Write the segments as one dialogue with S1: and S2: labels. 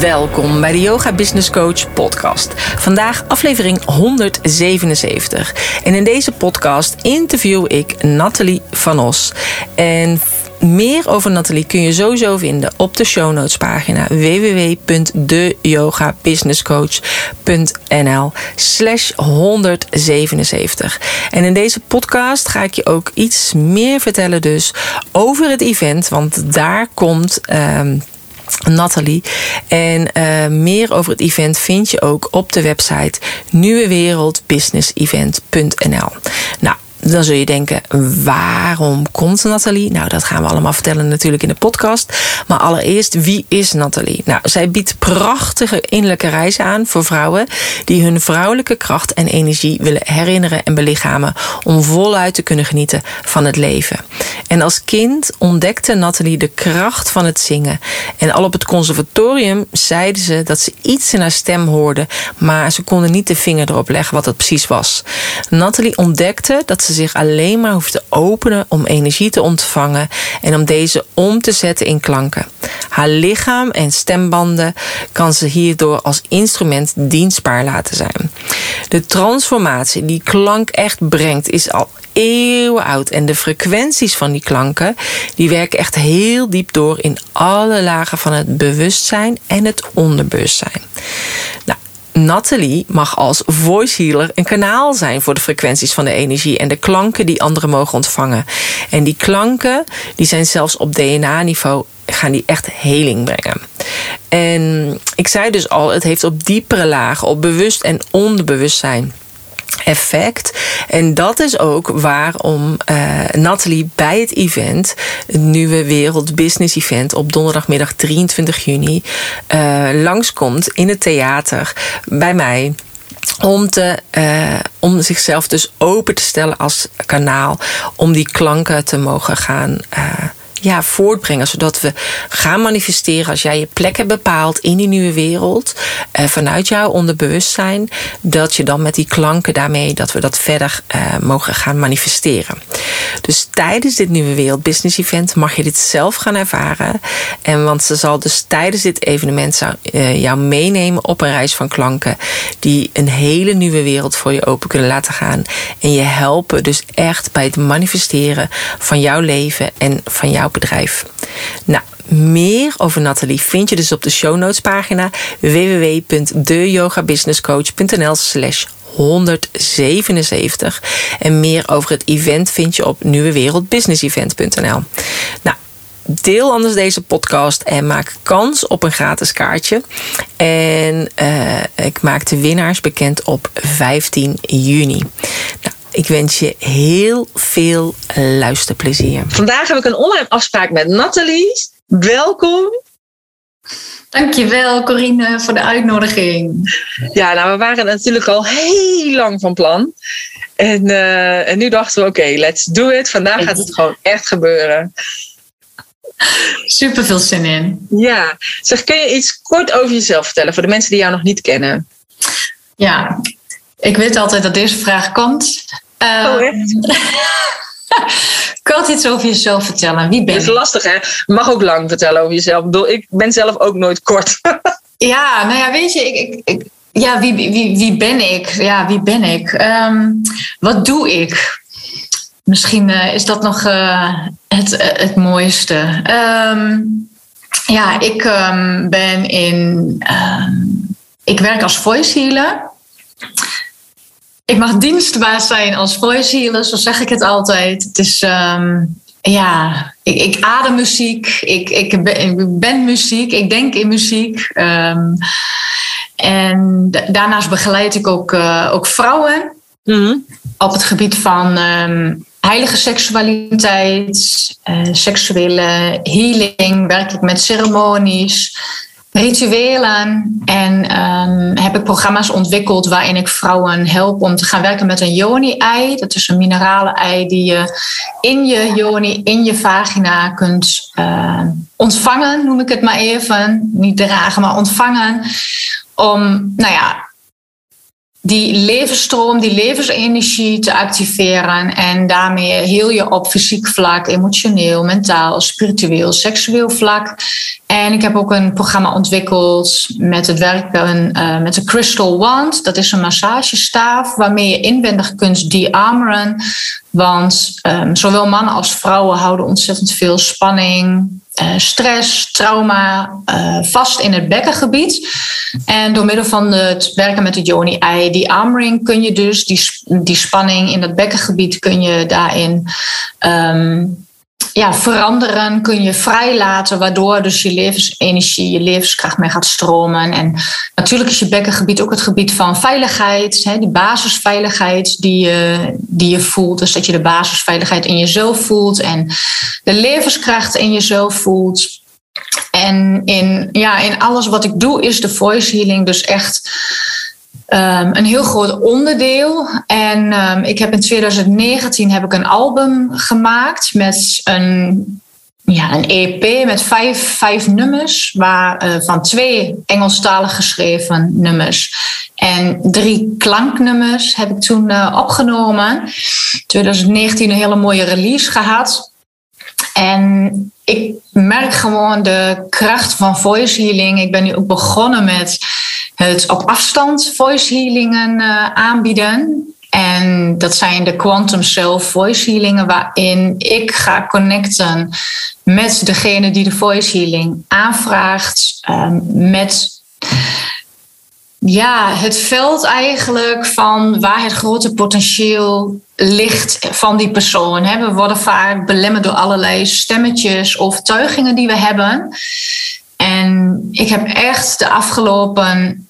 S1: Welkom bij de Yoga Business Coach podcast. Vandaag aflevering 177. En in deze podcast interview ik Nathalie van Os. En meer over Nathalie kun je sowieso vinden op de show notes pagina www.deyogabusinesscoach.nl slash 177. En in deze podcast ga ik je ook iets meer vertellen dus over het event. Want daar komt... Um, Nathalie. En uh, meer over het event vind je ook op de website nieuwewereldbusinessevent.nl. Nou, dan zul je denken, waarom komt Nathalie? Nou, dat gaan we allemaal vertellen natuurlijk in de podcast. Maar allereerst, wie is Nathalie? Nou, zij biedt prachtige innerlijke reizen aan voor vrouwen die hun vrouwelijke kracht en energie willen herinneren en belichamen om voluit te kunnen genieten van het leven. En als kind ontdekte Nathalie de kracht van het zingen. En al op het conservatorium zeiden ze dat ze iets in haar stem hoorden, maar ze konden niet de vinger erop leggen wat het precies was. Nathalie ontdekte dat ze zich alleen maar hoeft te openen om energie te ontvangen en om deze om te zetten in klanken. Haar lichaam en stembanden kan ze hierdoor als instrument dienstbaar laten zijn. De transformatie die klank echt brengt is al eeuwen oud. En de frequenties van die klanken die werken echt heel diep door in alle lagen van het bewustzijn en het onderbewustzijn. Nou, Natalie mag als voice healer een kanaal zijn voor de frequenties van de energie en de klanken die anderen mogen ontvangen. En die klanken die zijn zelfs op DNA-niveau gaan die echt heling brengen. En ik zei dus al, het heeft op diepere lagen, op bewust en onderbewustzijn effect. En dat is ook waarom uh, Nathalie bij het event, het nieuwe Wereld Business Event op donderdagmiddag 23 juni, uh, langskomt in het theater bij mij om, te, uh, om zichzelf dus open te stellen als kanaal om die klanken te mogen gaan ja, voortbrengen. Zodat we gaan manifesteren als jij je plek hebt bepaald in die nieuwe wereld. Uh, vanuit jouw onderbewustzijn. Dat je dan met die klanken daarmee, dat we dat verder uh, mogen gaan manifesteren. Dus tijdens dit nieuwe wereld business event mag je dit zelf gaan ervaren. En want ze zal dus tijdens dit evenement zou, uh, jou meenemen op een reis van klanken. Die een hele nieuwe wereld voor je open kunnen laten gaan. En je helpen dus echt bij het manifesteren van jouw leven en van jouw bedrijf. Nou, meer over Nathalie vind je dus op de show notes pagina www.deyogabusinesscoach.nl slash 177. En meer over het event vind je op nieuwewereldbusinessevent.nl. Nou, deel anders deze podcast en maak kans op een gratis kaartje. En uh, ik maak de winnaars bekend op 15 juni. Nou, ik wens je heel veel luisterplezier. Vandaag heb ik een online afspraak met Nathalie. Welkom.
S2: Dankjewel, Corine, voor de uitnodiging.
S1: Ja, nou, we waren natuurlijk al heel lang van plan. En, uh, en nu dachten we, oké, okay, let's do it. Vandaag gaat het gewoon echt gebeuren.
S2: Super veel zin in.
S1: Ja, zeg, kun je iets kort over jezelf vertellen voor de mensen die jou nog niet kennen?
S2: Ja, ik weet altijd dat deze vraag komt.
S1: Uh, oh, echt?
S2: kan iets over jezelf vertellen? Wie ben je?
S1: Dat is lastig, hè? Mag ook lang vertellen over jezelf. Ik ben zelf ook nooit kort.
S2: ja, nou ja, weet je, ik, ik, ik ja, wie, wie, wie ben ik? Ja, wie ben ik? Um, wat doe ik? Misschien uh, is dat nog uh, het, uh, het mooiste. Um, ja, ik um, ben in. ik werk als voice healer. Ik mag dienstbaar zijn als voice healer, zo zeg ik het altijd. Het is, um, ja, ik, ik, adem muziek, ik, ik, ben, ik, ben, muziek, ik denk in muziek. Um, en daarnaast begeleid ik ook, uh, ook vrouwen mm-hmm. op het gebied van um, heilige seksualiteit, uh, seksuele healing, werk ik met ceremonies. Rituelen en ehm, heb ik programma's ontwikkeld waarin ik vrouwen help om te gaan werken met een yoni-ei. Dat is een minerale ei die je in je yoni, in je vagina kunt uh, ontvangen, noem ik het maar even. Niet dragen, maar ontvangen. Om, nou ja, die levensstroom, die levensenergie te activeren. En daarmee heel je op fysiek vlak, emotioneel, mentaal, spiritueel, seksueel vlak. En ik heb ook een programma ontwikkeld met het werken uh, met de Crystal Wand. Dat is een massagestaaf waarmee je inwendig kunt de-armoren. Want um, zowel mannen als vrouwen houden ontzettend veel spanning, uh, stress, trauma uh, vast in het bekkengebied. En door middel van het werken met het Joni-ei, die armring, kun je dus die, die spanning in dat bekkengebied kun je daarin um, ja, veranderen, kun je vrijlaten, waardoor dus je levensenergie, je levenskracht mee gaat stromen. En natuurlijk is je bekkengebied ook het gebied van veiligheid, hè, die basisveiligheid die je, die je voelt. Dus dat je de basisveiligheid in jezelf voelt en de levenskracht in jezelf voelt. En in, ja, in alles wat ik doe is de voice healing dus echt um, een heel groot onderdeel. En um, ik heb in 2019 heb ik een album gemaakt met een, ja, een EP met vijf, vijf nummers, waar, uh, van twee Engelstalig geschreven nummers. En drie klanknummers heb ik toen uh, opgenomen. 2019 een hele mooie release gehad. En ik merk gewoon de kracht van voice healing. Ik ben nu ook begonnen met het op afstand voice healingen uh, aanbieden. En dat zijn de quantum self voice healingen, waarin ik ga connecten met degene die de voice healing aanvraagt, um, met ja, het veld eigenlijk van waar het grote potentieel ligt van die persoon. We worden vaak belemmerd door allerlei stemmetjes, overtuigingen die we hebben. En ik heb echt de afgelopen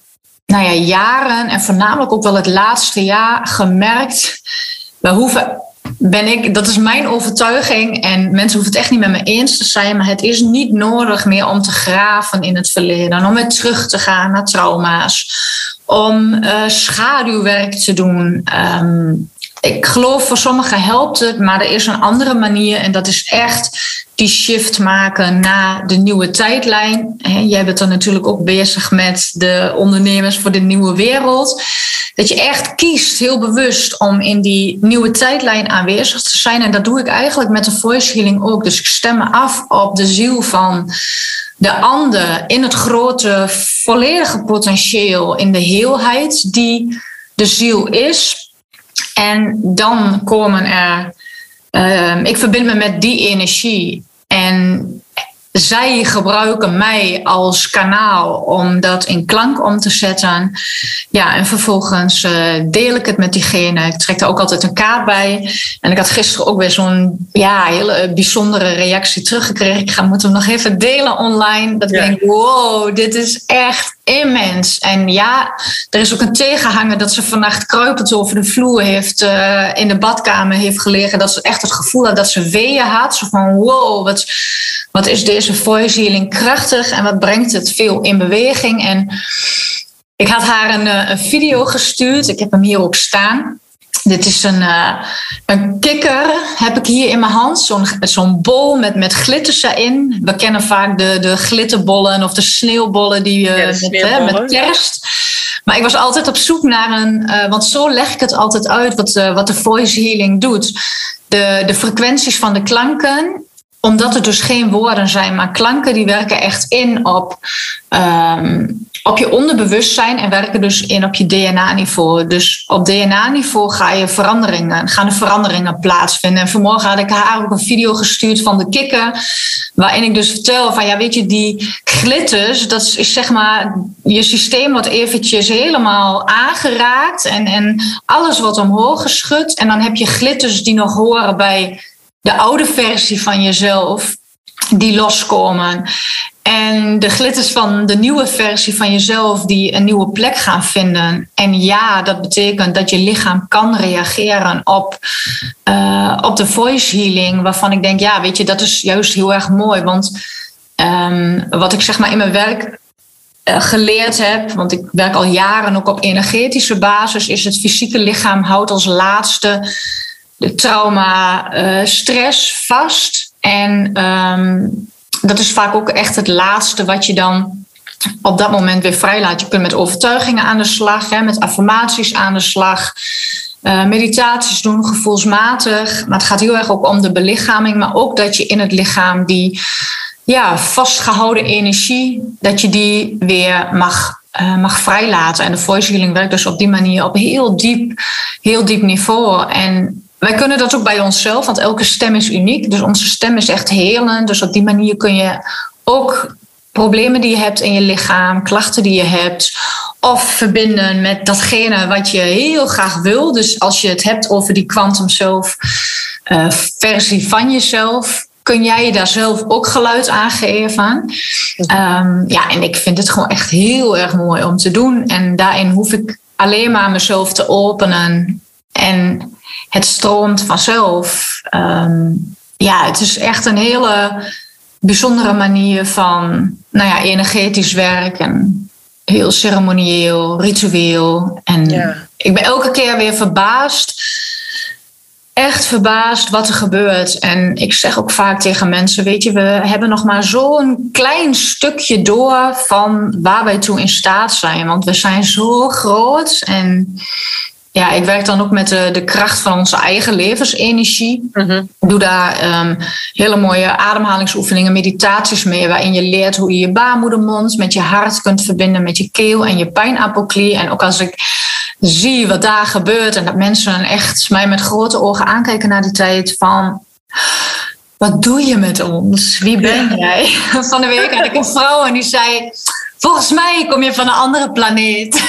S2: nou ja, jaren en voornamelijk ook wel het laatste jaar gemerkt. We hoeven, ben ik, dat is mijn overtuiging en mensen hoeven het echt niet met me eens te zijn, maar het is niet nodig meer om te graven in het verleden, om weer terug te gaan naar trauma's, om uh, schaduwwerk te doen. Um, ik geloof voor sommigen helpt het, maar er is een andere manier en dat is echt die shift maken naar de nieuwe tijdlijn. Jij bent er natuurlijk ook bezig met de ondernemers voor de nieuwe wereld. Dat je echt kiest, heel bewust, om in die nieuwe tijdlijn aanwezig te zijn. En dat doe ik eigenlijk met de voice healing ook. Dus ik stem me af op de ziel van de ander in het grote, volledige potentieel, in de heelheid die de ziel is. En dan komen er. Uh, ik verbind me met die energie. En zij gebruiken mij als kanaal om dat in klank om te zetten. Ja, en vervolgens uh, deel ik het met diegene. Ik trek er ook altijd een kaart bij. En ik had gisteren ook weer zo'n ja, hele bijzondere reactie teruggekregen. Ik ga moeten hem nog even delen online. Dat ja. ik denk, wow, dit is echt immens. En ja, er is ook een tegenhanger dat ze vannacht kruipend over de vloer heeft, uh, in de badkamer heeft gelegen. Dat ze echt het gevoel had dat ze weeën had. Zo van, wow, wat, wat is deze voice healing krachtig en wat brengt het veel in beweging. En ik had haar een, eh, video gestuurd. Ik heb hem hier ook staan. Dit is een, uh, een kikker, heb ik hier in mijn hand. Zo'n zo'n bol met, met glitters erin. We kennen vaak de, de glitterbollen of de sneeuwbollen die je ja, met, hè, met kerst. Maar ik was altijd op zoek naar een, uh, want zo leg ik het altijd uit wat, uh, wat de voice healing doet. De, de frequenties van de klanken omdat er dus geen woorden zijn, maar klanken die werken echt in op, um, op je onderbewustzijn en werken dus in op je DNA-niveau. Dus op DNA-niveau ga je veranderingen, gaan er veranderingen plaatsvinden. En vanmorgen had ik haar ook een video gestuurd van de kikker, waarin ik dus vertel van ja, weet je, die glitters, dat is zeg maar je systeem wordt eventjes helemaal aangeraakt en, en alles wordt omhoog geschud. En dan heb je glitters die nog horen bij de oude versie van jezelf die loskomen. En de glitters van de nieuwe versie van jezelf die een nieuwe plek gaan vinden. En ja, dat betekent dat je lichaam kan reageren op, uh, op de voice healing. Waarvan ik denk, ja, weet je, dat is juist heel erg mooi. Want um, wat ik zeg maar in mijn werk geleerd heb, want ik werk al jaren ook op energetische basis, is het fysieke lichaam houdt als laatste de trauma, uh, stress vast. En ehm, dat is vaak ook echt het laatste wat je dan op dat moment weer vrijlaat. Je kunt met overtuigingen aan de slag, hè, met affirmaties aan de slag. Uh, meditaties doen, gevoelsmatig. Maar het gaat heel erg ook om de belichaming, maar ook dat je in het lichaam die ja, vastgehouden energie, dat je die weer mag, uh, mag vrijlaten. En de voice healing werkt dus op die manier op heel diep, heel diep niveau. En wij kunnen dat ook bij onszelf, want elke stem is uniek. Dus onze stem is echt helend. Dus op die manier kun je ook problemen die je hebt in je lichaam, klachten die je hebt, of verbinden met datgene wat je heel graag wil. Dus als je het hebt over die quantum self uh, versie van jezelf, kun jij daar zelf ook geluid aan geven. Um, ja, en ik vind het gewoon echt heel erg mooi om te doen. En daarin hoef ik alleen maar mezelf te openen. En het stroomt vanzelf. Um, ja, het is echt een hele bijzondere manier van nou ja, energetisch werk en heel ceremonieel, ritueel. En ik ben elke keer weer verbaasd. Echt verbaasd wat er gebeurt. En ik zeg ook vaak tegen mensen: Weet je, we hebben nog maar zo'n klein stukje door van waar wij toe in staat zijn. Want we zijn zo groot. En ja, ik werk dan ook met de, de kracht van onze eigen levensenergie. Mhm. Ik doe daar um, hele mooie ademhalingsoefeningen, meditaties mee, waarin je leert hoe je je baarmoedermond met je hart kunt verbinden met je keel en je pijnappelklier. En ook als ik zie wat daar gebeurt en dat mensen echt mij met grote ogen aankijken naar die tijd van wat doe je met ons? Wie ben jij? Van de week had ik een vrouw en die zei: Volgens mij kom je van een andere planeet.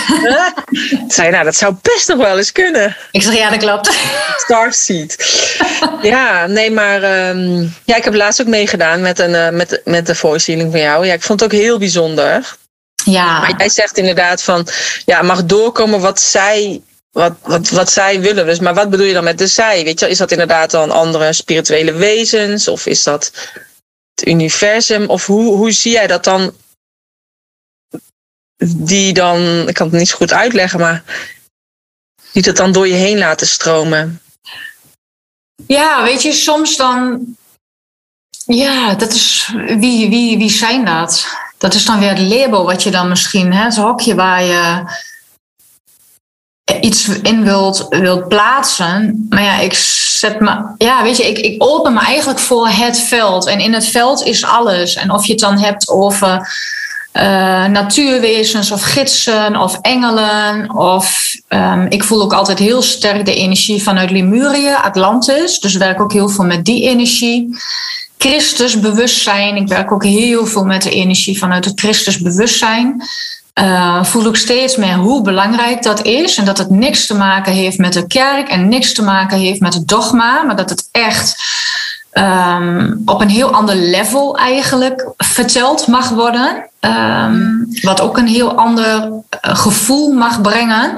S3: zei, nou, dat zou best nog wel eens kunnen.
S2: Ik zeg, ja, dat klopt.
S3: Starseed. ja, nee, maar um, ja, ik heb laatst ook meegedaan met, een, uh, met, met de voice healing van jou. Ja, ik vond het ook heel bijzonder.
S2: Ja.
S3: Maar jij zegt inderdaad van, ja, mag doorkomen wat zij wat, wat, wat zij willen. Dus, maar wat bedoel je dan met de zij? Weet je, is dat inderdaad dan andere spirituele wezens? Of is dat het universum? Of hoe, hoe zie jij dat dan die dan, ik kan het niet zo goed uitleggen, maar die het dan door je heen laten stromen.
S2: Ja, weet je, soms dan. Ja, dat is. Wie, wie, wie zijn dat? Dat is dan weer het label wat je dan misschien, hè, het hokje waar je iets in wilt, wilt plaatsen. Maar ja, ik zet me. Ja, weet je, ik, ik open me eigenlijk voor het veld. En in het veld is alles. En of je het dan hebt over uh, natuurwezens of gidsen of engelen. Of um, ik voel ook altijd heel sterk de energie vanuit Lemurië, Atlantis. Dus werk ook heel veel met die energie. Christus bewustzijn. Ik werk ook heel veel met de energie vanuit het Christus bewustzijn. Uh, voel ik steeds meer hoe belangrijk dat is. En dat het niks te maken heeft met de kerk en niks te maken heeft met het dogma. Maar dat het echt um, op een heel ander level eigenlijk verteld mag worden. Um, wat ook een heel ander uh, gevoel mag brengen.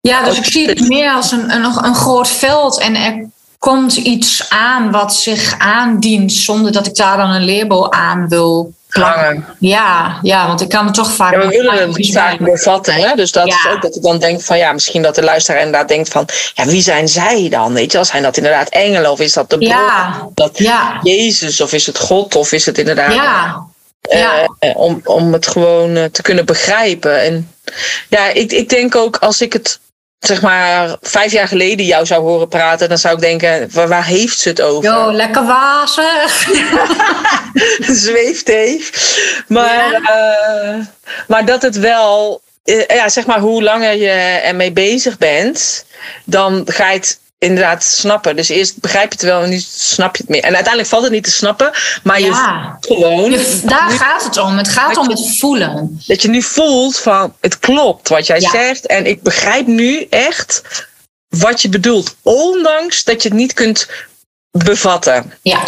S2: Ja, dus ik zie het meer als een, een, een groot veld en er komt iets aan wat zich aandient zonder dat ik daar dan een label aan wil plakken. Ja, ja, want ik kan het toch vaak.
S3: Ja, we willen het vaak bevatten, hè? Dus dat is ook dat ik dan denk van ja, misschien dat de luisteraar inderdaad denkt van ja, wie zijn zij dan? Weet je, als zijn dat inderdaad engelen of is dat de?
S2: Ja.
S3: Dat Jezus of is het God of is het inderdaad.
S2: Ja.
S3: Uh, ja. om, om het gewoon uh, te kunnen begrijpen. En ja, ik, ik denk ook als ik het zeg maar vijf jaar geleden jou zou horen praten, dan zou ik denken, waar, waar heeft ze het over?
S2: Jo, lekker wazig.
S3: Zweefteef. Maar, ja. uh, maar dat het wel, uh, ja, zeg maar, hoe langer je ermee bezig bent, dan ga je het inderdaad snappen. Dus eerst begrijp je het wel en nu snap je het meer. En uiteindelijk valt het niet te snappen, maar je
S2: ja.
S3: gewoon.
S2: Je, daar nu, gaat het om. Het gaat om het voelen.
S3: Dat je nu voelt van het klopt wat jij ja. zegt. En ik begrijp nu echt wat je bedoelt. Ondanks dat je het niet kunt bevatten.
S2: Ja.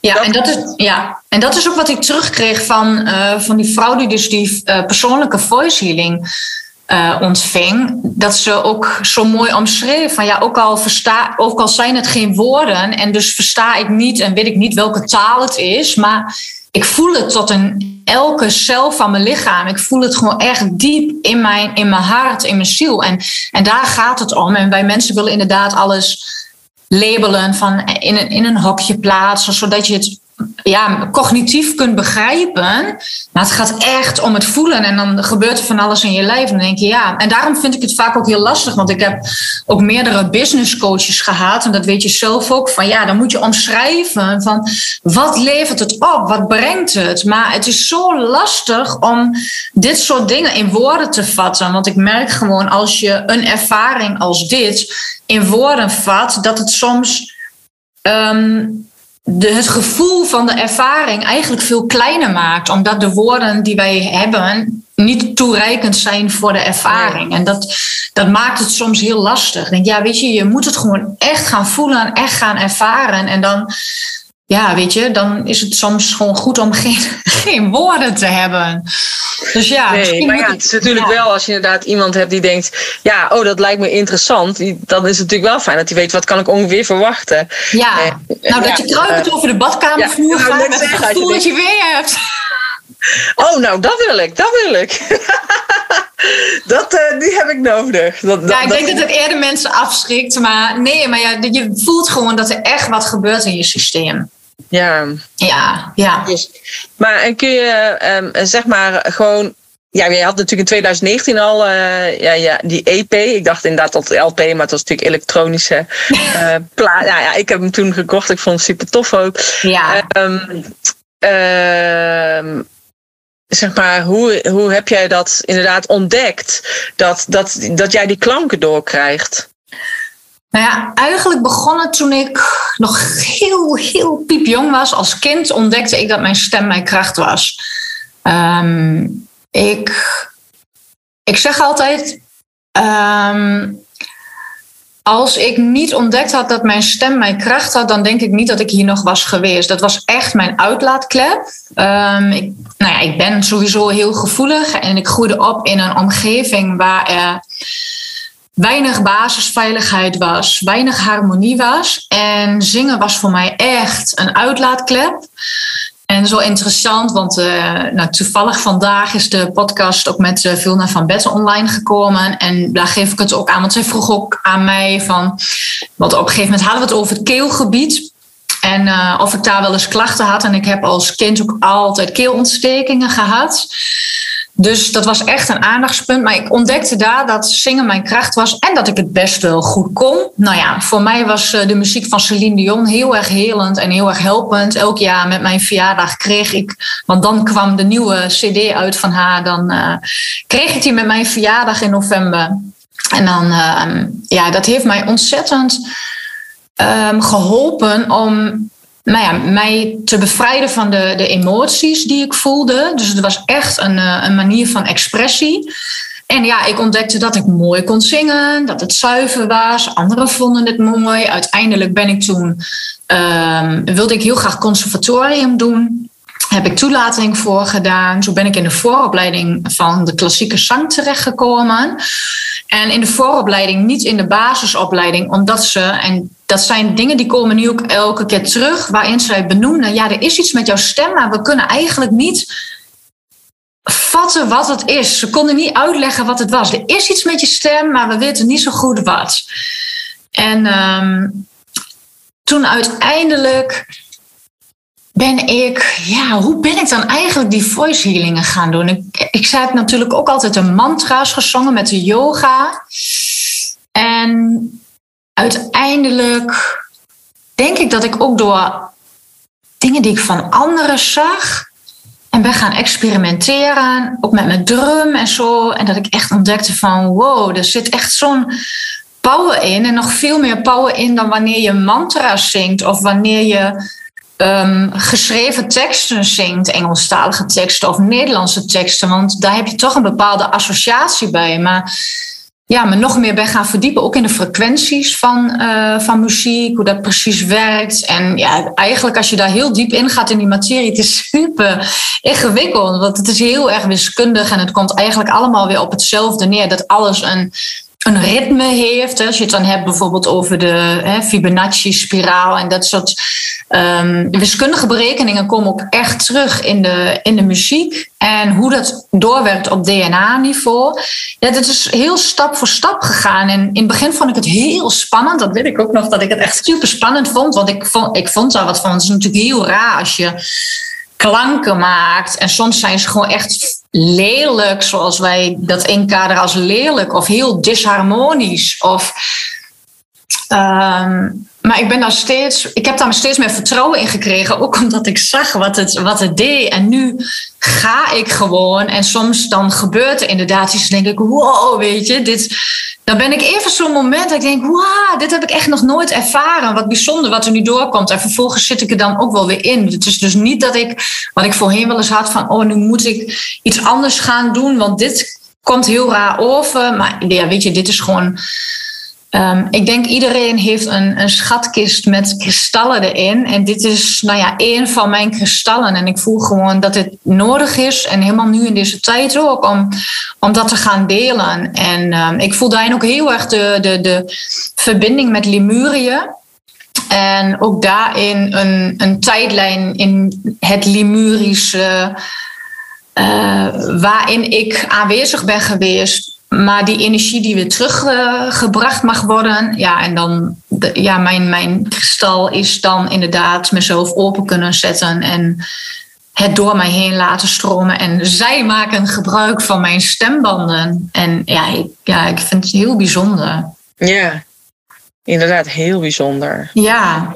S2: Ja, dat, en dat is, ja, en dat is ook wat ik terugkreeg van, uh, van die vrouw die dus die uh, persoonlijke voice healing uh, ontving, dat ze ook zo mooi omschreef van ja, ook al, versta, ook al zijn het geen woorden en dus versta ik niet en weet ik niet welke taal het is, maar ik voel het tot een elke cel van mijn lichaam. Ik voel het gewoon echt diep in mijn, in mijn hart, in mijn ziel. En, en daar gaat het om. En wij mensen willen inderdaad alles labelen, van in een, in een hokje plaatsen, zodat je het ja, cognitief kunt begrijpen. Maar het gaat echt om het voelen. En dan gebeurt er van alles in je lijf. En dan denk je ja. En daarom vind ik het vaak ook heel lastig. Want ik heb ook meerdere business coaches gehad. En dat weet je zelf ook. Van ja, dan moet je omschrijven. Van wat levert het op? Wat brengt het? Maar het is zo lastig om dit soort dingen in woorden te vatten. Want ik merk gewoon als je een ervaring als dit in woorden vat. Dat het soms. Ehm, de, het gevoel van de ervaring eigenlijk veel kleiner maakt. Omdat de woorden die wij hebben niet toereikend zijn voor de ervaring. En dat, dat maakt het soms heel lastig. denk, ja, weet je, je moet het gewoon echt gaan voelen, echt gaan ervaren. En dan ja, weet je, dan is het soms gewoon goed om geen, geen woorden te hebben.
S3: Dus ja, nee, maar ja, het is natuurlijk wel als je inderdaad iemand hebt die denkt, ja, oh, dat lijkt me interessant. Dan is het natuurlijk wel fijn dat hij weet wat kan ik ongeveer verwachten.
S2: Ja, eh, nou dat je kruipend uh, over de badkamervloer gaat met het gevoel dat je weer hebt.
S3: Oh, nou, dat wil ik, dat wil ik. dat, uh, die heb ik nodig. Dat,
S2: ja, ik denk dat het eerder mensen afschrikt. Maar nee, maar ja, je voelt gewoon dat er echt wat gebeurt in je systeem.
S3: Ja.
S2: Ja, ja.
S3: Dus, maar en kun je um, zeg maar gewoon ja, je had natuurlijk in 2019 al uh, ja, ja, die EP. Ik dacht inderdaad dat LP, maar het was natuurlijk elektronische uh, plaat. Ja, ja, ik heb hem toen gekocht. Ik vond het super tof ook.
S2: Ja.
S3: Um, uh, zeg maar, hoe, hoe heb jij dat inderdaad ontdekt? Dat, dat, dat jij die klanken doorkrijgt?
S2: Nou ja, eigenlijk begon het toen ik nog heel, heel piepjong was. Als kind ontdekte ik dat mijn stem mijn kracht was. Um, ik, ik zeg altijd. Um, als ik niet ontdekt had dat mijn stem mijn kracht had, dan denk ik niet dat ik hier nog was geweest. Dat was echt mijn uitlaatklep. Um, ik, nou ja, ik ben sowieso heel gevoelig en ik groeide op in een omgeving waar er weinig basisveiligheid was, weinig harmonie was. En zingen was voor mij echt een uitlaatklep. En zo interessant, want uh, nou, toevallig vandaag is de podcast ook met uh, Vilna van Betten online gekomen. En daar geef ik het ook aan, want zij vroeg ook aan mij van... Want op een gegeven moment hadden we het over het keelgebied. En uh, of ik daar wel eens klachten had. En ik heb als kind ook altijd keelontstekingen gehad. Dus dat was echt een aandachtspunt. Maar ik ontdekte daar dat zingen mijn kracht was en dat ik het best wel goed kon. Nou ja, voor mij was eh, de muziek van Celine Dion heel erg helend en heel erg helpend. Elk jaar met mijn verjaardag kreeg ik, want dan kwam de nieuwe CD uit van haar. Dan uh, kreeg ik die met mijn verjaardag in november. En dan, uh, ja, dat heeft mij ontzettend um, geholpen om nou ja, mij te bevrijden van de, de emoties die ik voelde. Dus het was echt een, eh, een manier van expressie. En ja, ik ontdekte dat ik mooi kon zingen, dat het zuiver was. Anderen vonden het mooi. Uiteindelijk ben ik toen, um, wilde ik heel graag conservatorium doen. Heb ik toelating voor gedaan. Zo ben ik in de vooropleiding van de klassieke zang terechtgekomen. En in de vooropleiding, niet in de basisopleiding, omdat ze, en dat zijn dingen die komen nu ook elke keer terug, waarin zij benoemen, ja, er is iets met jouw stem, maar we kunnen eigenlijk niet vatten wat het is. Ze konden niet uitleggen wat het was. Er is iets met je stem, maar we weten niet zo goed wat. En um, toen uiteindelijk ben ik, ja, hoe ben ik dan eigenlijk die voice healingen gaan doen? Ik, ik heb natuurlijk ook altijd de mantra's gezongen met de yoga. En uiteindelijk denk ik dat ik ook door dingen die ik van anderen zag en ben gaan experimenteren, ook met mijn drum en zo. En dat ik echt ontdekte van wow, er zit echt zo'n power in. En nog veel meer power in dan wanneer je mantra's zingt of wanneer je um, geschreven teksten zingt, Engelstalige teksten of Nederlandse teksten. Want daar heb je toch een bepaalde associatie bij. Maar ja, me nog meer ben gaan verdiepen, ook in de frequenties van, uh, van muziek, hoe dat precies werkt. En ja, eigenlijk als je daar heel diep in gaat in die materie, het is super ingewikkeld, want het is heel erg wiskundig en het komt eigenlijk allemaal weer op hetzelfde neer, dat alles een een ritme heeft. Als je het dan hebt bijvoorbeeld over de Fibonacci-spiraal en dat soort Um, de wiskundige berekeningen komen ook echt terug in de, in de muziek. En hoe dat doorwerkt op DNA-niveau. Ja, dat is heel stap voor stap gegaan. En in het begin vond ik het heel spannend. Dat weet ik ook nog, dat ik het echt super spannend vond. Want ik vond, ik vond daar wat van. Het is natuurlijk heel raar als je klanken maakt. En soms zijn ze gewoon echt lelijk, zoals wij dat inkaderen als lelijk. Of heel disharmonisch. Of... Um, maar ik ben daar steeds, ik heb daar steeds meer vertrouwen in gekregen. Ook omdat ik zag wat het, wat het deed. En nu ga ik gewoon. En soms dan gebeurt er inderdaad iets. Dan denk ik, wow, weet je, dit. Dan ben ik even zo'n moment dat ik denk, wow, dit heb ik echt nog nooit ervaren. Wat bijzonder wat er nu doorkomt. En vervolgens zit ik er dan ook wel weer in. Het is dus niet dat ik, wat ik voorheen wel eens had van, oh, nu moet ik iets anders gaan doen. Want dit komt heel raar over. Maar ja, weet je, dit is gewoon Um, ik denk iedereen heeft een, een, schatkist met kristallen erin. En dit is nou ja, één van mijn kristallen. En ik voel gewoon dat het nodig is. En helemaal nu in deze tijd ook. Om, om dat te gaan delen. En um, ik voel daarin ook heel erg de, de, de verbinding met Lemurië. En ook daarin een, een tijdlijn in het Lemurische. Uh, waarin ik aanwezig ben geweest maar die energie die weer teruggebracht mag worden. Ja, en dan, de, ja, mijn, mijn kristal is dan inderdaad mezelf open kunnen zetten en het door mij heen laten stromen. En zij maken gebruik van mijn stembanden. En ja, ik, ja, ik vind het heel bijzonder.
S3: Ja, inderdaad, heel bijzonder.
S2: Ja.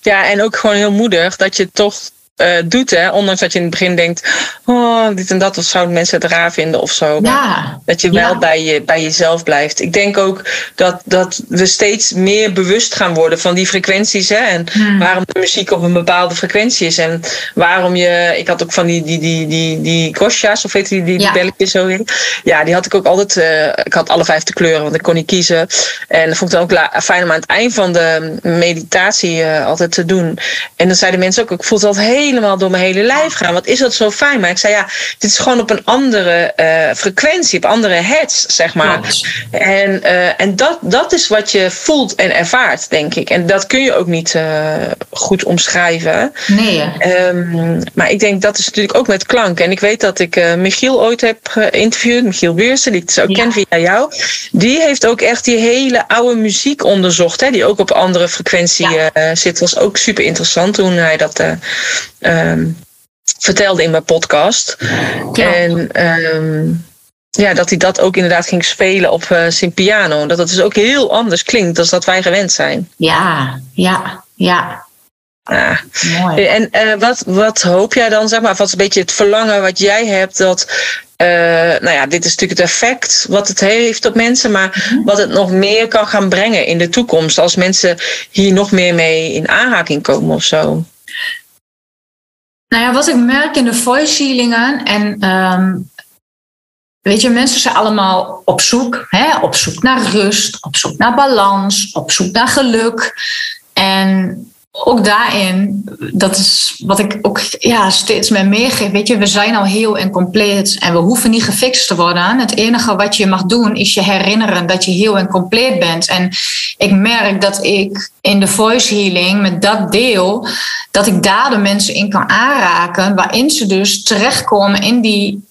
S3: Ja, en ook gewoon heel moedig dat je toch uh, doet. Hè? Ondanks dat je in het begin denkt, oh, dit en dat, of zouden mensen het raar vinden of zo.
S2: Ja.
S3: Dat je wel bij, je, bij jezelf blijft. Ik denk ook dat, dat we steeds meer bewust gaan worden van die frequenties. Hè? En hmm. waarom de muziek op een bepaalde frequentie is. En waarom je, ik had ook van die, die, die, die, die kostja's, of weet je, die, die, die belletjes zo in. Ja, die had ik ook altijd, uh, ik had alle vijf de kleuren, want ik kon niet kiezen. En dat vond ik dan ook fijn om aan het eind van de meditatie uh, altijd te doen. En dan zeiden mensen ook, ik voel het altijd heel helemaal door mijn hele lijf gaan. Wat is dat zo fijn? Maar ik zei ja, dit is gewoon op een andere uh, frequentie, op andere heads, zeg maar. En, uh, en dat, dat is wat je voelt en ervaart, denk ik. En dat kun je ook niet uh, goed omschrijven.
S2: Nee.
S3: Um, maar ik denk dat is natuurlijk ook met klank. En ik weet dat ik Michiel ooit heb geïnterviewd, Michiel Beursen, die ik dus ook ja. ken via jou. Die heeft ook echt die hele oude muziek onderzocht, hè, die ook op andere frequentie ja. zit. Was ook super interessant toen hij dat um, vertelde in mijn podcast. Ja. En um, ja, dat hij dat ook inderdaad ging spelen op uh, zijn piano. Dat het dus ook heel anders klinkt dan dat wij gewend zijn.
S2: Ja, ja, ja.
S3: Ja. Mooi. En uh, wat, wat hoop jij dan, zeg maar, wat is een beetje het verlangen wat jij hebt dat, uh, nou ja, dit is natuurlijk het effect wat het heeft op mensen, maar -hmm. wat het nog meer kan gaan brengen in de toekomst als mensen hier nog meer mee in aanraking komen of zo?
S2: Nou ja, wat ik merk in de voice healingen en um, weet je, mensen zijn allemaal op zoek, hè, op zoek naar rust, op zoek naar balans, op zoek naar geluk. En ook daarin, dat is wat ik ook ja, steeds meer meegeef. Weet je, we zijn al heel en compleet en we hoeven niet gefixt te worden. Het enige wat je mag doen is je herinneren dat je heel en compleet bent. En ik merk dat ik in de voice healing met dat deel, dat ik daar de mensen in kan aanraken, waarin ze dus terechtkomen in die,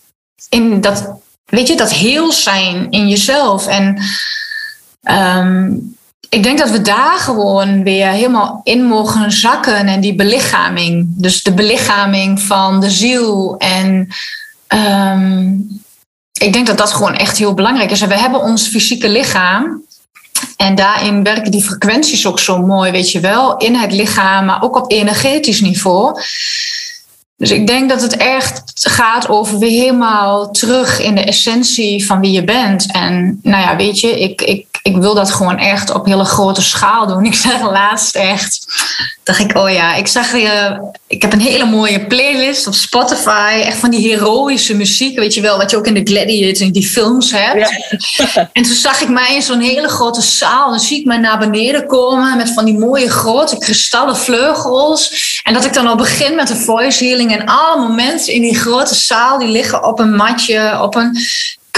S2: in dat, weet je, dat heel zijn in jezelf. En um, ik denk dat we daar gewoon weer helemaal in mogen zakken en die belichaming. Dus de belichaming van de ziel. En um, ik denk dat dat gewoon echt heel belangrijk is. En we hebben ons fysieke lichaam. En daarin werken die frequenties ook zo mooi, weet je wel, in het lichaam, maar ook op energetisch niveau. Dus ik denk dat het echt gaat over weer helemaal terug in de essentie van wie je bent. En nou ja, weet je, ik, ik, ik wil dat gewoon echt op hele grote schaal doen. Ik zeg laatst echt, dacht ik, oh ja, ik zag je, ik heb een hele mooie playlist op Spotify. Echt van die heroïsche muziek, weet je wel, wat je ook in de Gladiators en die films hebt. Ja. En toen zag ik mij in zo'n hele grote zaal. Dan zie ik mij naar beneden komen met van die mooie grote kristallen vleugels. En dat ik dan al begin met de voice healing en alle momenten in die grote zaal, die liggen op een matje, op een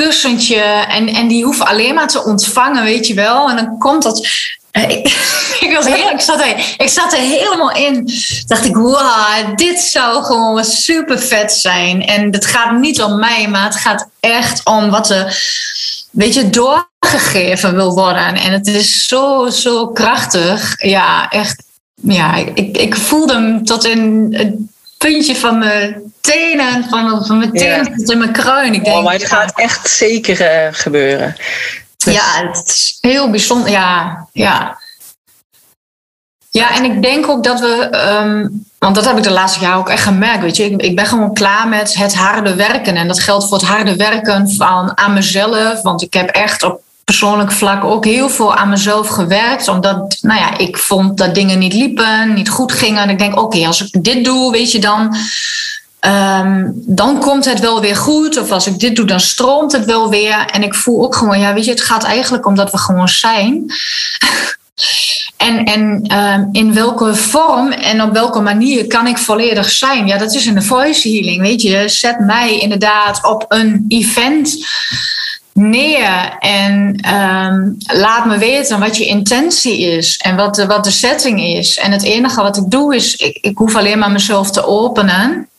S2: kussentje. En, en die hoeven alleen maar te ontvangen, weet je wel. En dan komt dat ik, ik, was ik, zat er, ik zat er helemaal in. Dacht ik, wow, dit zou gewoon super vet zijn. En het gaat niet om mij, maar het gaat echt om wat er, weet je, doorgegeven wil worden. En het is zo, zo krachtig. Ja, echt. Ja, ik, ik voelde hem tot in puntje van mijn tenen, van, van mijn tenen tot in mijn kruin. Ik denk,
S3: oh, maar het gaat echt zeker uh, gebeuren.
S2: Ja, het is heel bijzonder. Ja, ja. Ja, en ik denk ook dat we, um, want dat heb ik de laatste jaren ook echt gemerkt, weet je. Ik, ik, ben gewoon klaar met het harde werken. En dat geldt voor het harde werken van aan mezelf. Want ik heb echt op persoonlijk vlak ook heel veel aan mezelf gewerkt. Omdat, nou ja, ik vond dat dingen niet liepen, niet goed gingen. En ik denk, oké, als ik dit doe, weet je, dan Um, dan komt het wel weer goed. Of als ik dit doe, dan stroomt het wel weer. En ik voel ook gewoon, ja, weet je, het gaat eigenlijk om dat we gewoon zijn. en en um, in welke vorm en op welke manier kan ik volledig zijn? Ja, dat is de voice healing, weet je. Zet mij inderdaad op een event neer en um, laat me weten wat je intentie is en wat de, wat de setting is. En het enige wat ik doe is, ik, ik hoef alleen maar mezelf te openen.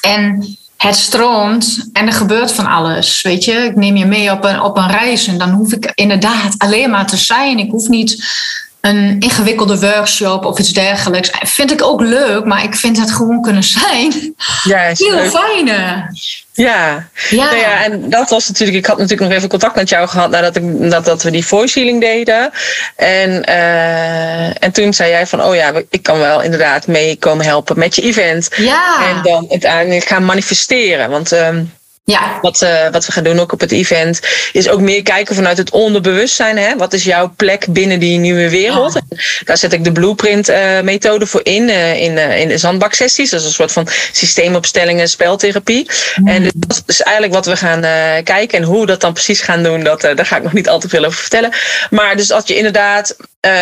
S2: En het stroomt en er gebeurt van alles. Weet je, ik neem je mee op een, op een reis en dan hoef ik inderdaad alleen maar te zijn. Ik hoef niet een ingewikkelde workshop of iets dergelijks. Vind ik ook leuk, maar ik vind het gewoon kunnen zijn. Ja, Heel fijne.
S3: Ja. Ja. Nou ja, en dat was natuurlijk, ik had natuurlijk nog even contact met jou gehad nadat, ik, dat, dat we die voice healing deden. En, uh, en toen zei jij van, oh ja, ik kan wel inderdaad mee komen helpen met je event.
S2: Ja.
S3: En dan uiteindelijk gaan manifesteren. Want um,
S2: ja.
S3: Wat, uh, wat we gaan doen ook op het event, is ook meer kijken vanuit het onderbewustzijn. Hè? Wat is jouw plek binnen die nieuwe wereld? Ja. Daar zet ik de blueprint uh, methode voor in, uh, in, in de zandbaksessies. Dat is een soort van systeemopstellingen, speltherapie. Mm. En dus dat is eigenlijk wat we gaan kijken. En hoe we dat dan precies gaan doen, dat, daar ga ik nog niet al te veel over vertellen. Maar dus als je inderdaad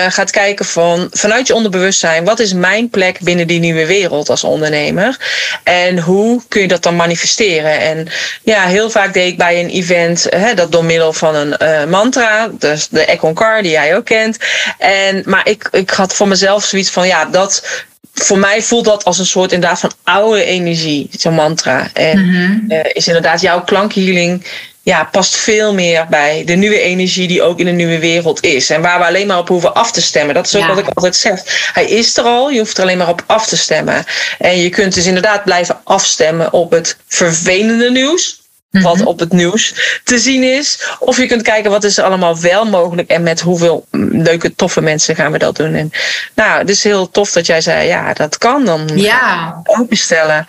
S3: gaat kijken van, vanuit je onderbewustzijn, wat is mijn plek binnen die nieuwe wereld als ondernemer? En hoe kun je dat dan manifesteren? En ja, heel vaak deed ik bij een event hè, dat door middel van een uh, mantra, dus de Ekonkar, die jij ook kent. En, maar ik, ik had voor mezelf zoiets van, ja, dat voor mij voelt dat als een soort inderdaad van oude energie, zo'n mantra. En mm -hmm. uh, is inderdaad jouw klankhealing ja, past veel meer bij de nieuwe energie die ook in de nieuwe wereld is. En waar we alleen maar op hoeven af te stemmen. Dat is ook ja. wat ik altijd zeg. Hij is er al, je hoeft er alleen maar op af te stemmen. En je kunt dus inderdaad blijven afstemmen op het vervelende nieuws wat op het nieuws te zien is. Of je kunt kijken wat is er allemaal wel mogelijk en met hoeveel leuke, toffe mensen gaan we dat doen. En nou, het is heel tof dat jij zei, ja, dat kan dan.
S2: Ja.
S3: Openstellen.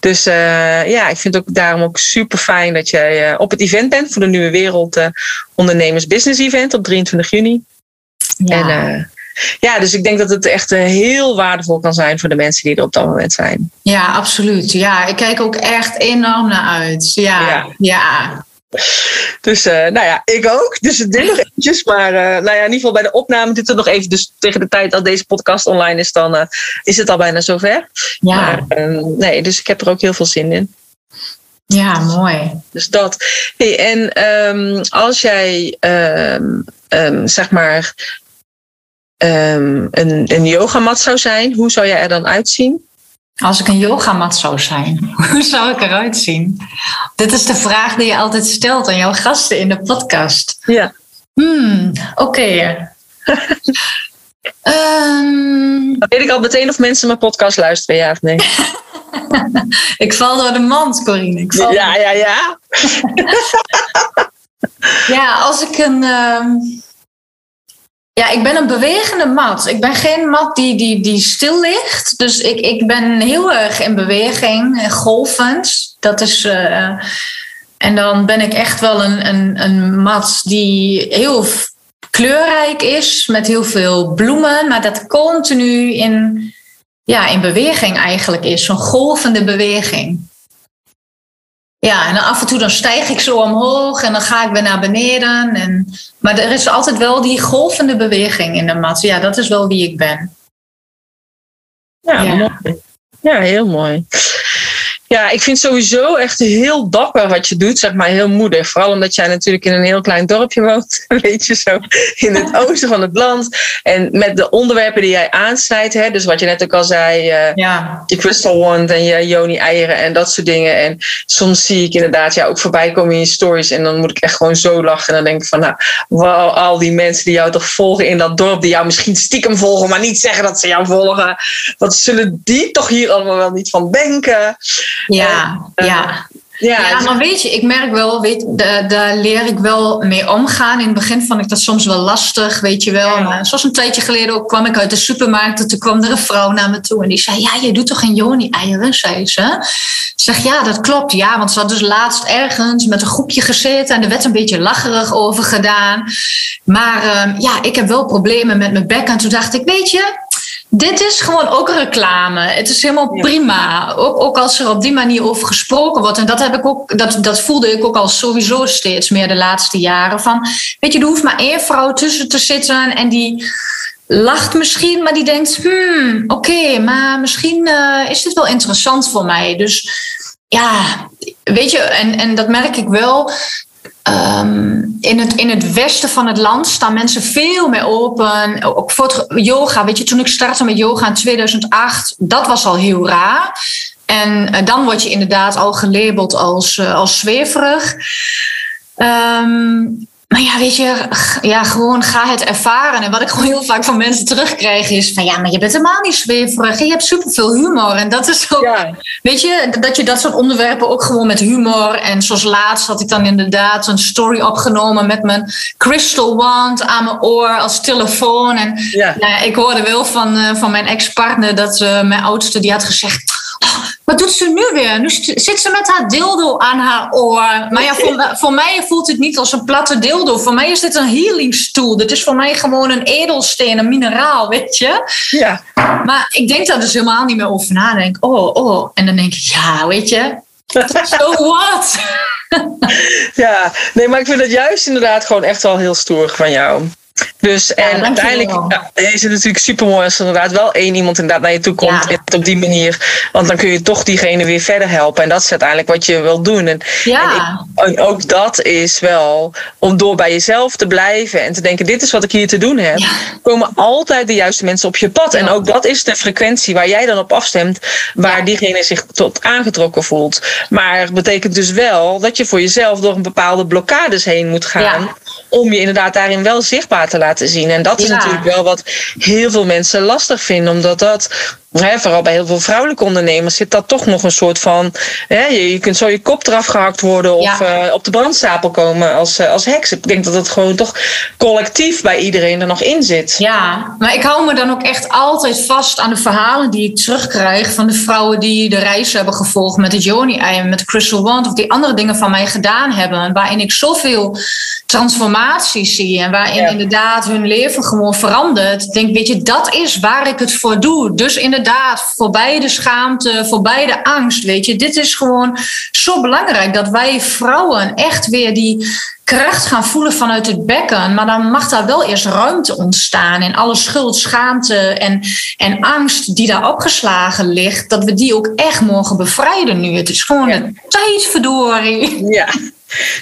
S3: Dus uh, ja, ik vind het ook daarom ook super fijn dat jij uh, op het event bent voor de Nieuwe Wereld uh, Ondernemers Business Event op 23 juni. Ja. En, ja, dus ik denk dat het echt heel waardevol kan zijn voor de mensen die er op dat moment zijn.
S2: Ja, absoluut. Ja, ik kijk ook echt enorm naar uit. Ja, ja. ja.
S3: Dus uh, nou ja, ik ook. Dus het duurt nog eventjes. Maar uh, nou ja, in ieder geval bij de opname duurt het nog even. Dus tegen de tijd dat deze podcast online is, dan uh, is het al bijna zover.
S2: Ja.
S3: Maar, nee, dus ik heb er ook heel veel zin in.
S2: Ja, mooi.
S3: Dus dat. Hey, en um, als jij um, um, zeg maar um, een, een yogamat zou zijn, hoe zou jij er dan uitzien?
S2: Als ik een yogamat zou zijn, hoe zou ik eruit zien? Dit is de vraag die je altijd stelt aan jouw gasten in de podcast.
S3: Ja.
S2: Hmm, oké. Okay. um...
S3: Dan weet ik al meteen of mensen mijn podcast luisteren, ja of nee.
S2: ik val door de mand, Corine. Ik val
S3: ja, ja, ja.
S2: ja, als ik een... Um ja, ik ben een bewegende mat. Ik ben geen mat die, die, die stil ligt. Dus ik, ik ben heel erg in beweging, golvend. Dat is. Uh, en dan ben ik echt wel een, een, een mat die heel kleurrijk is, met heel veel bloemen, maar dat continu in, ja, in beweging eigenlijk is. Zo'n golvende beweging. Ja, en dan af en toe dan stijg ik zo omhoog en dan ga ik weer naar beneden. En, maar er is altijd wel die golvende beweging in de mat. Ja, dat is wel wie ik ben.
S3: Ja, ja. Mooi. ja heel mooi. Ja, ik vind sowieso echt heel dapper wat je doet, zeg maar heel moedig. Vooral omdat jij natuurlijk in een heel klein dorpje woont, weet je zo, in het oosten van het land. En met de onderwerpen die jij aansnijdt, hè, dus wat je net ook al zei, uh, ja. je crystal wand en je Joni eieren en dat soort dingen. En soms zie ik inderdaad ja, ook voorbij komen in je stories en dan moet ik echt gewoon zo lachen. En dan denk ik van, nou, wow, al die mensen die jou toch volgen in dat dorp, die jou misschien stiekem volgen, maar niet zeggen dat ze jou volgen. Wat zullen die toch hier allemaal wel niet van denken?
S2: Ja, uh, ja. Ja, ja, maar weet je, ik merk wel, weet, daar leer ik wel mee omgaan. In het begin vond ik dat soms wel lastig, weet je wel. Maar zoals een tijdje geleden ook kwam ik uit de supermarkt. En toen kwam er een vrouw naar me toe en die zei: Ja, je doet toch geen Joni-eieren, zei ze. Ik zeg: Ja, dat klopt. Ja, want ze had dus laatst ergens met een groepje gezeten en er werd een beetje lacherig over gedaan. Maar uh, ja, ik heb wel problemen met mijn bek. En toen dacht ik: Weet je, dit is gewoon ook reclame. Het is helemaal prima. Ook, ook als er op die manier over gesproken wordt. En dat, heb ik ook, dat, dat voelde ik ook al sowieso steeds meer de laatste jaren. Van, weet je, er hoeft maar één vrouw tussen te zitten en die lacht misschien, maar die denkt: hmm, oké, maar misschien uh, is dit wel interessant voor mij. Dus ja, weet je, en, en dat merk ik wel. Um, in, het, in het westen van het land staan mensen veel meer open. Ook voor yoga. Weet je, toen ik startte met yoga in 2008, dat was al heel raar. En uh, dan word je inderdaad al gelabeld als, uh, als zweverig. Um, maar ja, weet je, ja, gewoon ga het ervaren. En wat ik gewoon heel vaak van mensen terugkrijg is van ja, maar je bent helemaal niet zweverig. Je hebt superveel humor. En dat is ook, ja. weet je, dat je dat soort onderwerpen ook gewoon met humor. En zoals laatst had ik dan inderdaad een story opgenomen met mijn crystal wand aan mijn oor als telefoon. En ja. Nou, ik hoorde wel van, uh, van mijn ex-partner dat uh, mijn oudste die had gezegd wat doet ze nu weer? Nu zit ze met haar dildo aan haar oor. Maar ja, voor, voor mij voelt het niet als een platte dildo. Voor mij is dit een healingstoel. Dit is voor mij gewoon een edelsteen, een mineraal, weet je? Ja. Maar ik denk daar dus helemaal niet meer over na. Denk, oh, oh. En dan denk ik, ja, weet je, so what?
S3: ja, nee, maar ik vind het juist inderdaad gewoon echt wel heel stoer van jou. Dus en uiteindelijk ja, is het natuurlijk super mooi als er inderdaad wel één iemand inderdaad naar je toe komt ja. op die manier. Want dan kun je toch diegene weer verder helpen. En dat is uiteindelijk wat je wil doen. En, ja. en, ik, en ook dat is wel om door bij jezelf te blijven en te denken: dit is wat ik hier te doen heb. Komen altijd de juiste mensen op je pad. En ook dat is de frequentie waar jij dan op afstemt, waar diegene zich tot aangetrokken voelt. Maar het betekent dus wel dat je voor jezelf door een bepaalde blokkades heen moet gaan. Om je inderdaad daarin wel zichtbaar te laten zien. En dat is natuurlijk wel wat heel veel mensen lastig vinden, omdat dat vooral bij heel veel vrouwelijke ondernemers zit dat toch nog een soort van. Je, je kunt zo je kop eraf gehakt worden of ja. uh, op de brandstapel komen als, uh, als heks. Ik denk dat het gewoon toch collectief bij iedereen er nog in zit.
S2: Ja, maar ik hou me dan ook echt altijd vast aan de verhalen die ik terugkrijg van de vrouwen die de reis hebben gevolgd met het Joni-ei, met Crystal Wand of die andere dingen van mij gedaan hebben. Waarin ik zoveel transformaties zie en waarin ja. inderdaad hun leven gewoon verandert. Denk, weet je, dat is waar ik het voor doe. Dus inderdaad, voorbij de schaamte, voorbij de angst. Weet je, dit is gewoon zo belangrijk dat wij vrouwen echt weer die kracht gaan voelen vanuit het bekken. Maar dan mag daar wel eerst ruimte ontstaan. En alle schuld, schaamte en, en angst die daar opgeslagen ligt, dat we die ook echt mogen bevrijden nu. Het is gewoon een tijd, verdorie.
S3: Ja.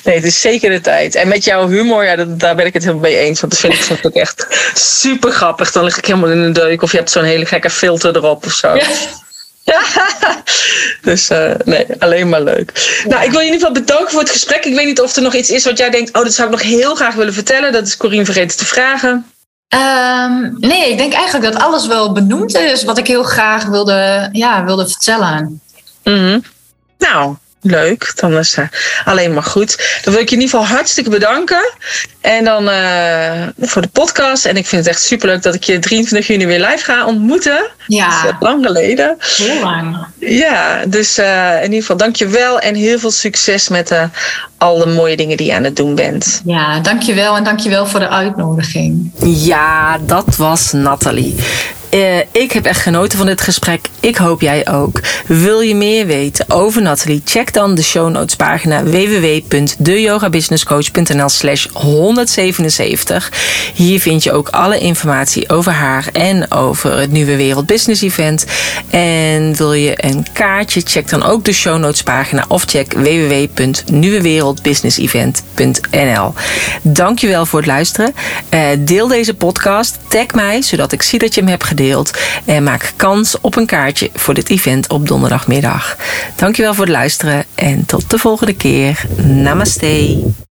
S3: Nee, het is zeker de tijd. En met jouw humor, ja, dat, daar ben ik het helemaal mee eens. Want dat vind ik soms ook echt super grappig. Dan lig ik helemaal in een deuk of je hebt zo'n hele gekke filter erop of zo. Ja. dus uh, nee, alleen maar leuk. Ja. Nou, ik wil je in ieder geval bedanken voor het gesprek. Ik weet niet of er nog iets is wat jij denkt, oh, dat zou ik nog heel graag willen vertellen. Dat is Corine vergeten te vragen.
S2: Um, nee, ik denk eigenlijk dat alles wel benoemd is wat ik heel graag wilde, ja, wilde vertellen.
S3: Mm -hmm. Nou, Leuk, dan is het alleen maar goed. Dan wil ik je in ieder geval hartstikke bedanken. En dan uh, voor de podcast. En ik vind het echt superleuk dat ik je 23 juni weer live ga ontmoeten.
S2: Ja.
S3: Dat is lang geleden.
S2: Heel lang.
S3: Ja, dus uh, in ieder geval dank je wel. En heel veel succes met uh, alle mooie dingen die je aan het doen bent.
S2: Ja, dank je wel. En dank je wel voor de uitnodiging.
S1: Ja, dat was Nathalie. Eh, ik heb echt genoten van dit gesprek. Ik hoop jij ook. Wil je meer weten over Nathalie? Check dan de show notes pagina www.deyogabusinesscoach.nl slash 177. Hier vind je ook alle informatie over haar en over het Nieuwe Wereld Business Event. En wil je een kaartje? Check dan ook de show notes pagina of check www.nieuwewereldbusinessevent.nl. Dankjewel voor het luisteren. Uh, deel deze podcast. Tag mij, zodat ik zie dat je hem hebt En maak kans op een kaartje voor dit event op donderdagmiddag. Dankjewel voor het luisteren en tot de volgende keer. Namaste.